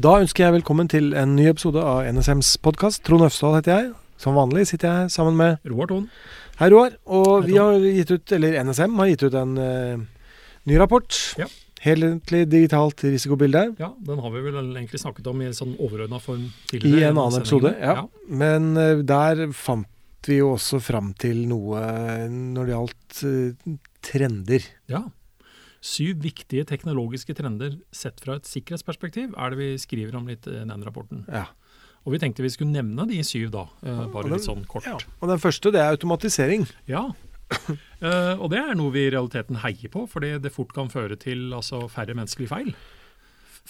Da ønsker jeg velkommen til en ny episode av NSMs podkast. Trond Øfsdal heter jeg. Som vanlig sitter jeg sammen med Roar Thon. Hei, Roar. Og Hei, vi har gitt ut, eller NSM har gitt ut en uh, ny rapport. Ja. Helhetlig digitalt risikobilde. Ja, den har vi vel egentlig snakket om i en sånn overordna form I en annen episode. ja. Ja. Men uh, der fant vi jo også fram til noe når det gjaldt uh, trender. ja. Syv viktige teknologiske trender sett fra et sikkerhetsperspektiv er det vi skriver om litt i den rapporten. Ja. Og vi tenkte vi skulle nevne de syv da, eh, bare den- litt sånn kort. Ja. Og den første, det er automatisering. Ja. uh, og det er noe vi i realiteten heier på, fordi det fort kan føre til altså, færre menneskelige feil.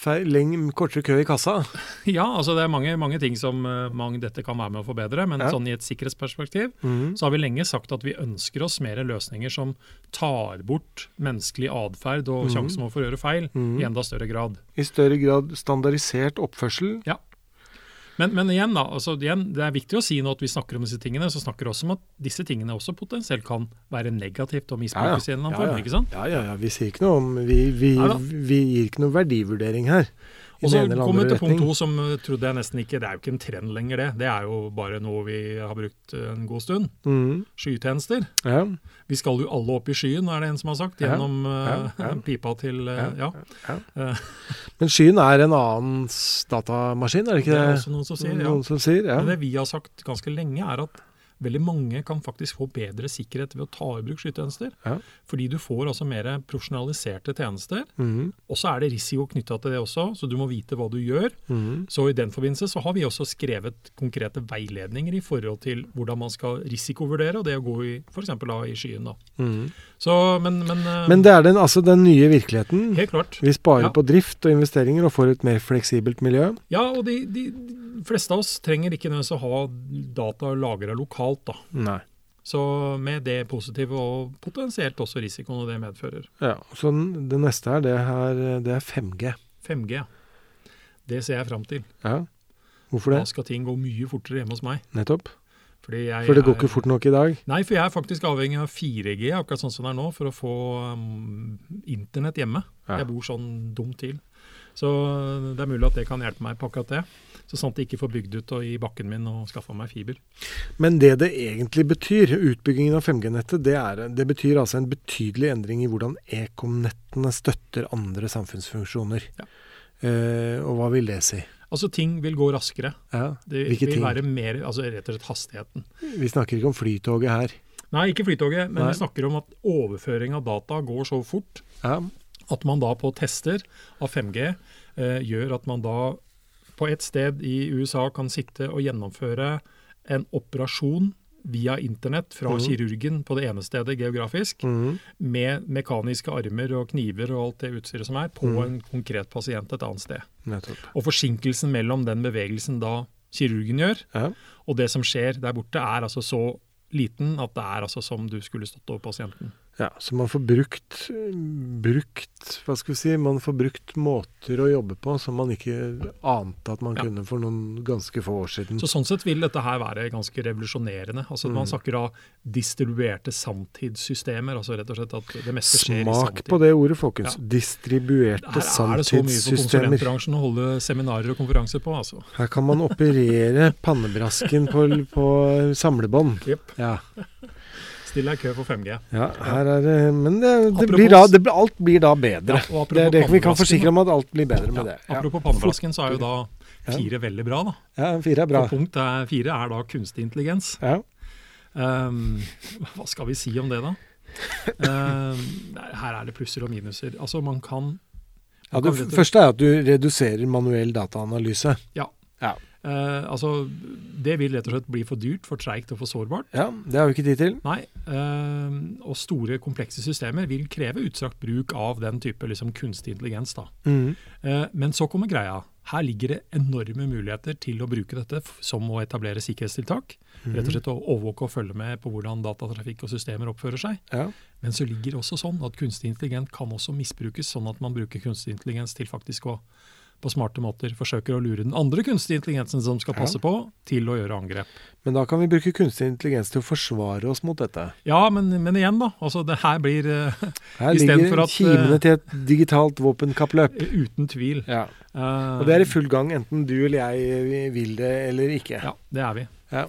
Feil, leng, kortere kø i kassa. Ja, altså det er mange, mange ting som eh, mange, dette kan være med å forbedre, men Ja. sånn i et sikkerhetsperspektiv mm. så har vi lenge sagt at vi ønsker oss mer løsninger som tar bort menneskelig atferd og mm. sjansen for å gjøre feil mm. i enda større grad. I større grad standardisert oppførsel. Men, men igjen, da, altså igjen, det er viktig å si nå at vi snakker om disse tingene, så snakker vi også om at disse tingene også potensielt kan være negativt og misbrukes i en eller annen Ja, ja. form. ikke sant? Ja, ja, ja. Vi sier ikke noe om Vi, vi, vi gir ikke noe verdivurdering her. I Og så den ene eller kommer vi til punkt retning. to, som eh, trodde jeg nesten ikke Det er jo ikke en trend lenger, det. Det er jo bare noe vi har brukt eh, en god stund. Mm. Skytjenester. Ja, Vi skal jo alle opp i skyen, er det en som har sagt, gjennom eh, ja, ja. pipa til Ja, Ja. ja. Men skyen er en annens datamaskin, er det ikke det Det er også noen som sier, ja. Som sier, ja. Men det vi har sagt ganske lenge, er at veldig mange kan faktisk få bedre sikkerhet ved å ta i bruk skytjenester. Ja. Fordi du får altså mer profesjonaliserte tjenester. Mhm, Og så er det risiko knytta til det også, så du må vite hva du gjør. mhm. Så i den forbindelse så har vi også skrevet konkrete veiledninger i forhold til hvordan man skal risikovurdere, og det å gå i f.eks. i skyen. da. Mhm. Så, men, men, eh, Men det er den, altså den nye virkeligheten. helt klart. Vi sparer Ja. på drift og investeringer og får et mer fleksibelt miljø. Ja, og de, de, de fleste av oss trenger ikke nødvendigvis å ha data lagra lokalt. Da. Nei. Så med det positive og potensielt også risikoen det medfører. Ja, så det neste her, det er, det er 5G. 5G, ja. det ser jeg fram til. Ja. Hvorfor Da skal ting gå mye fortere hjemme hos meg. Nettopp. For det går er- ikke fort nok i dag. Nei, for jeg er faktisk avhengig av 4G, akkurat sånn som det er nå, for å få um, internett hjemme. Ja. Jeg bor sånn dumt til. Så det er mulig at det kan hjelpe meg på akkurat det. Så sant jeg ikke får bygd ut og i bakken min og skaffa meg fiber. Men det det egentlig betyr, utbyggingen av 5G-nettet, det, det betyr altså en betydelig endring i hvordan ekom-nettene støtter andre samfunnsfunksjoner. Ja. Eh, og hva vil det si? Altså, ting vil gå raskere. Ja. Det vil ting? være mer, altså rett og slett hastigheten. Vi snakker ikke om flytoget her. Nei, ikke Flytoget, men Nei. vi snakker om at overføring av data går så fort Ja. At man da på tester av 5G eh, gjør at man da på et sted i USA kan sitte og gjennomføre en operasjon via internett fra mm. kirurgen på det ene stedet geografisk, mm. med mekaniske armer og kniver og alt det utstyret som er, på mm. en konkret pasient et annet sted. Nettopp. Og forsinkelsen mellom den bevegelsen da kirurgen gjør, Ja. og det som skjer der borte, er altså så liten at det er altså som du skulle stått over pasienten. Ja. Så man får brukt, brukt Hva skal vi si? Man får brukt måter å jobbe på som man ikke ante at man Ja. kunne for noen ganske få år siden. Så Sånn sett vil dette her være ganske revolusjonerende. Altså Mm. Man snakker av distribuerte sanntidssystemer. altså rett og slett at det meste skjer i Smak på det ordet, folkens. Ja. Distribuerte Her er det så mye for sanntidssystemer. konsulentbransjen å holde seminarer og konferanser på. altså. Her kan man operere pannebrasken på, på samlebånd. Yep. Ja. Still deg i kø for 5G. ja, her er det Men det, det Apropos- blir da, det, alt blir da bedre. Ja, det er det, vi kan forsikre om at alt blir bedre med Ja, det. Ja. apropos pannebrasken, så er jo da Ja. fire veldig bra. da. ja, fire er bra. Og punkt er, fire er da kunstig intelligens. Ja. Um, hva skal vi si om det, da? Um, her er det plusser og minuser. Altså, man kan Ja, det kan første er at du reduserer manuell dataanalyse. Eh, altså, Det vil rett og slett bli for dyrt, for treigt og for sårbart. Ja, Det har vi ikke tid til. Nei, eh, Og store, komplekse systemer vil kreve utstrakt bruk av den type liksom, kunstig intelligens. da. Mm. Eh, men så kommer greia. Her ligger det enorme muligheter til å bruke dette som å etablere sikkerhetstiltak. Mm. Rett og slett å overvåke og følge med på hvordan datatrafikk og systemer oppfører seg. Ja. Men så ligger det også sånn at kunstig intelligens kan også misbrukes, sånn at man bruker kunstig intelligens til faktisk å på smarte måter forsøker å lure den andre kunstige intelligensen som skal passe Ja. på, til å gjøre angrep. Men da kan vi bruke kunstig intelligens til å forsvare oss mot dette. Ja, men, men igjen, da. altså Det her blir eh, Her ligger at, kimene til et digitalt våpenkappløp. uten tvil. Ja. eh, Og det er i full gang, enten du eller jeg vil det eller ikke. Ja, det er vi. Ja.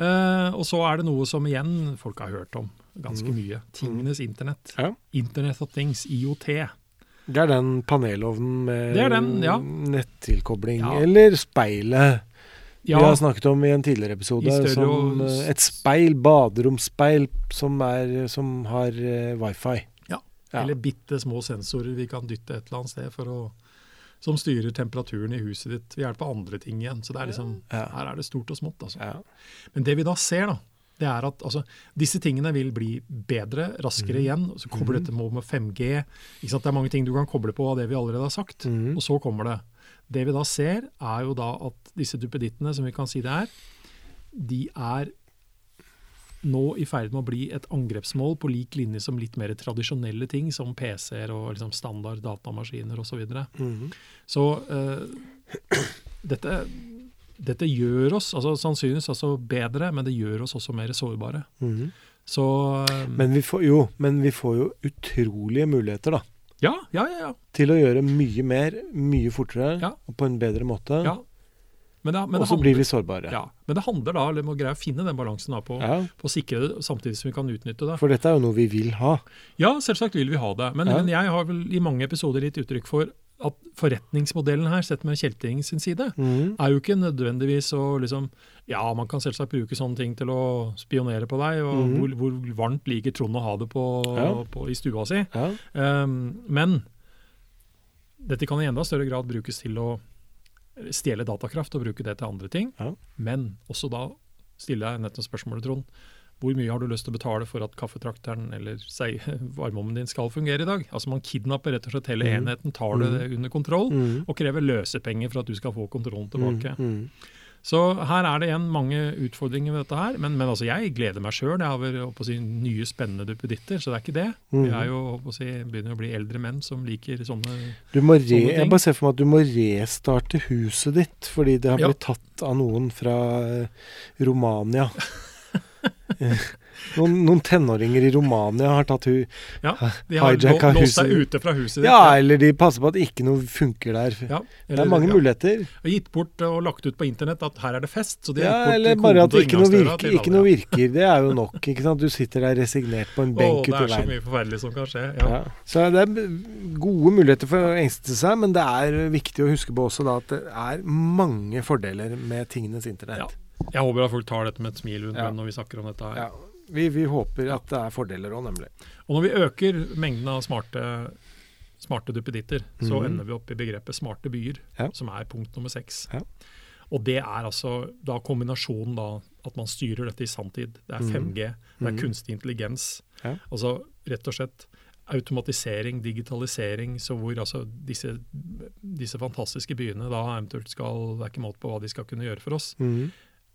Uh, og så er det noe som igjen folk har hørt om ganske Mhm. mye. Tingenes internett. Ja. Internet of Things, IOT. Det er den panelovnen med den, ja. nettilkobling. Ja. Eller speilet Ja, vi har snakket om i en tidligere episode. Som eh, et speil, baderomsspeil, som, er, som har uh, wifi. Ja. Ja. eller bitte små sensorer vi kan dytte et eller annet sted for å som styrer temperaturen i huset ditt ved hjelp av andre ting igjen. Så det er liksom, Ja. her er det stort og smått. altså. Ja. Men det vi da ser, da, det er at altså, disse tingene vil bli bedre, raskere mm. igjen. Så kobler dette med med 5G. Ikke sant? Det er mange ting du kan koble på av det vi allerede har sagt. Mm. Og så kommer det. Det vi da ser, er jo da at disse duppedittene, som vi kan si det er, de er nå i ferd med å bli et angrepsmål på lik linje som litt mer tradisjonelle ting, som PC-er og liksom standard datamaskiner osv. Så, videre. Mhm. så uh, dette, dette gjør oss altså sannsynligvis altså bedre, men det gjør oss også mer sårbare. Mhm. Så eh, Men vi får jo, men vi får jo utrolige muligheter, da. ja, ja, ja. ja. Til å gjøre mye mer, mye fortere Ja. og på en bedre måte. ja. Men, det, men, og så blir vi sårbare. ja, men det handler da om å greie å finne den balansen da, på, Ja, på å sikre det, samtidig som vi kan utnytte det. For dette er jo noe vi vil ha. Ja, selvsagt vil vi ha det. Men, men jeg har vel i mange episoder gitt uttrykk for at forretningsmodellen her, sett med Kjelting sin side, mm. er jo ikke nødvendigvis å liksom Ja, man kan selvsagt bruke sånne ting til å spionere på deg, og mm. hvor, hvor varmt liker Trond å ha det på, Ja. på, i stua si. Ja. Um, men dette kan i enda større grad brukes til å stjele datakraft og bruke det til andre ting. Ja. Men også da stiller jeg nettopp spørsmålet, Trond. Hvor mye har du lyst til å betale for at kaffetrakteren eller sei, varmeovnen din skal fungere i dag? Altså Man kidnapper rett og slett hele mm. enheten, tar det Mhm. under kontroll mm. og krever løsepenger for at du skal få kontrollen tilbake. Mhm. Så her er det igjen mange utfordringer ved dette her. Men, men altså jeg gleder meg sjøl. Jeg har vel si, nye spennende duppeditter, så det er ikke det. Vi Mhm. er jo å si, begynner å bli eldre menn som liker sånne re, Sånne ting. jeg bare ser for meg at du må restarte huset ditt, fordi det har Ja. blitt tatt av noen fra eh, Romania. Noen, noen tenåringer i Romania har tatt hu... Ja, de har lå, Hijacka låst ute fra huset Ja, eller de passer på at ikke noe funker der. Ja, Det er mange ja. muligheter. Og gitt bort og lagt ut på internett at her er det fest. Så de Ja, eller bare at ikke noe, virker, ikke noe virker. Det er jo nok. ikke sant? Du sitter der resignert på en benk det ute i er så mye forferdelig som kan skje. Ja. Ja. Så det er gode muligheter for å engste seg, men det er viktig å huske på også da at det er mange fordeler med tingenes internett. Jeg håper at folk tar dette med et smil rundt Ja. når vi snakker om dette. her. Ja. Vi, vi håper at det er fordeler òg, nemlig. Og når vi øker mengden av smarte, smarte duppeditter, så Mhm. ender vi opp i begrepet smarte byer, Ja. som er punkt nummer seks. Ja. Og det er altså da kombinasjonen da at man styrer dette i sanntid. Det er Mhm. 5G, det er Mhm. kunstig intelligens. Ja. Altså rett og slett automatisering, digitalisering, så hvor altså disse, disse fantastiske byene da eventuelt skal Det er ikke måte på hva de skal kunne gjøre for oss. Mhm.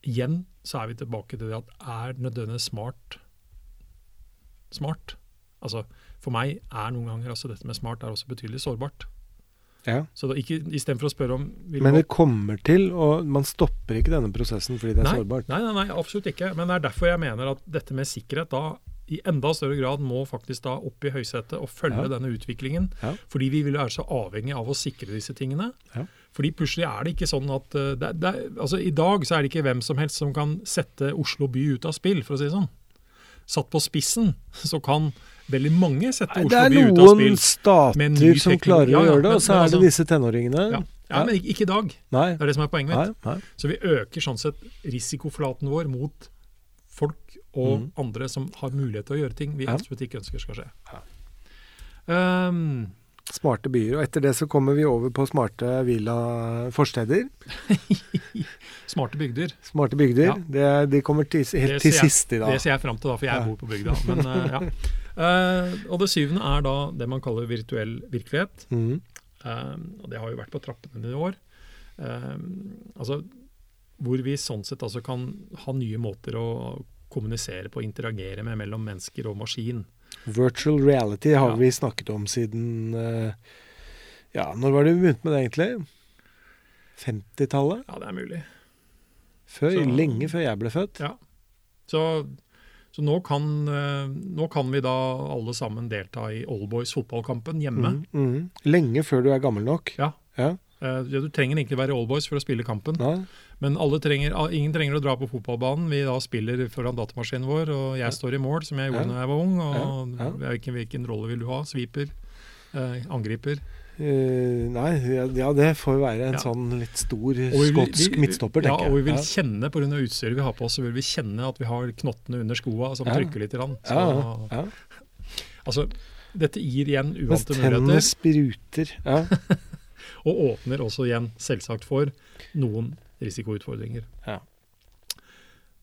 Igjen så er vi tilbake til det at er nødvendigvis smart smart? Altså, for meg er noen ganger altså dette med smart er også betydelig sårbart. Ja. Så da ikke, istedenfor å spørre om Men det kommer til, og man stopper ikke denne prosessen fordi det er nei, sårbart. Nei, nei, nei, absolutt ikke. Men det er derfor jeg mener at dette med sikkerhet da i enda større grad må faktisk da opp i høysetet og følge Ja. denne utviklingen. Ja. Fordi vi vil være så avhengig av å sikre disse tingene. Ja. Fordi plutselig er det ikke sånn at eh, det, det, altså I dag så er det ikke hvem som helst som kan sette Oslo by ut av spill, for å si det sånn. Satt på spissen så kan veldig mange sette Oslo by ut av spill. Det er noen stater som klarer å gjøre det, og så er det altså- disse tenåringene. Ja, ja, men ikke, i dag. Nei, Det er det som er poenget mitt. nei, nei. Så vi øker sånn sett risikoflaten vår mot folk og mm. andre som har mulighet til å gjøre ting vi Ja. absolutt ikke ønsker skal skje. Um, Smarte byer. Og etter det så kommer vi over på smarte villa-forsteder. smarte bygder. Smarte bygder. Ja. Det, de kommer til, helt til sist i dag. Det ser jeg fram til, da, for jeg Ja. bor på bygda. Men, eh, ja. uh, og det syvende er da det man kaller virtuell virkelighet. Mm. Uh, og det har jo vært på trappene i år. Uh, altså, hvor vi sånn sett altså kan ha nye måter å kommunisere på, interagere med mellom mennesker og maskin. Virtual reality har Ja. vi snakket om siden eh, Ja, når var det vi begynte med det, egentlig? 50-tallet? Ja, det er mulig. Før, Så- Lenge før jeg ble født? Ja. Så, så nå, kan, eh, nå kan vi da alle sammen delta i Allboys fotballkampen hjemme. Mm, mm. Lenge før du er gammel nok? Ja. Ja, Du trenger egentlig være allboys for å spille kampen. Nei. Men alle trenger, ingen trenger å dra på fotballbanen. Vi da spiller foran datamaskinen vår, og jeg står i mål, som jeg gjorde Ja. jeg var ung. Og Ja, ja. Hvilken, hvilken rolle vil du ha? Sweeper? Eh, angriper? Uh, nei, ja, ja, det får være en Ja. sånn litt stor vi vil- skotsk midtstopper, tenker jeg. og vi vil Ja. kjenne av utstyret vi har på oss, så vil vi kjenne at vi har knottene under skoa som Ja. trykker litt. Grann. Så, Ja, ja. Altså, dette gir igjen Mens uante tennene spruter. Ja. og åpner også igjen selvsagt for noen risikoutfordringer. Ja.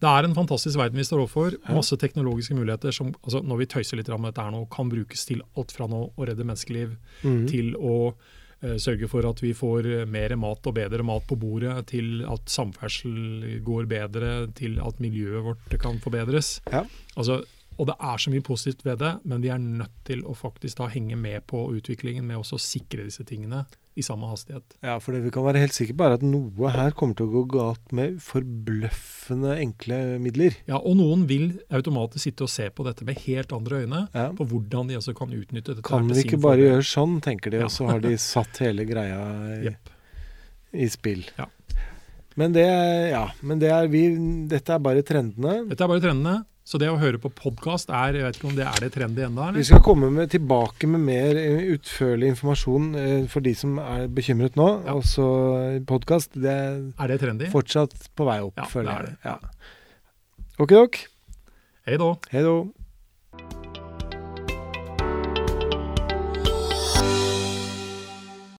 Det er en fantastisk verden vi står overfor. Masse teknologiske muligheter som altså når vi tøyser litt om dette her nå, kan brukes til alt fra nå å redde menneskeliv mm. til å uh, sørge for at vi får eh, mer mat og bedre mat på bordet, til at samferdsel går bedre, til at miljøet vårt kan forbedres. Ja. Altså, og det er så mye positivt ved det, men vi er nødt til å faktisk da henge med på utviklingen med også å sikre disse tingene i samme hastighet. Ja, for det vi kan være helt sikre på er at noe her kommer til å gå galt med forbløffende enkle midler. Ja, Og noen vil automatisk sitte og se på dette med helt andre øyne, Ja. på hvordan de også kan utnytte dette. Kan vi ikke bare gjøre sånn, tenker de, Ja. og så har de satt hele greia i, yep. i spill. Ja. Men det, ja, men det er vi, dette er bare trendene. Dette er bare trendene. Så det å høre på podkast er jeg vet ikke om det er det trendy ennå? Vi skal komme med, tilbake med mer eh, utførlig informasjon eh, for de som er bekymret nå. Ja. Altså podkast, det er Er det trendy? fortsatt på vei opp, Ja, det føler er jeg. det. Ja. Ok, ok. Hei da. Hei då.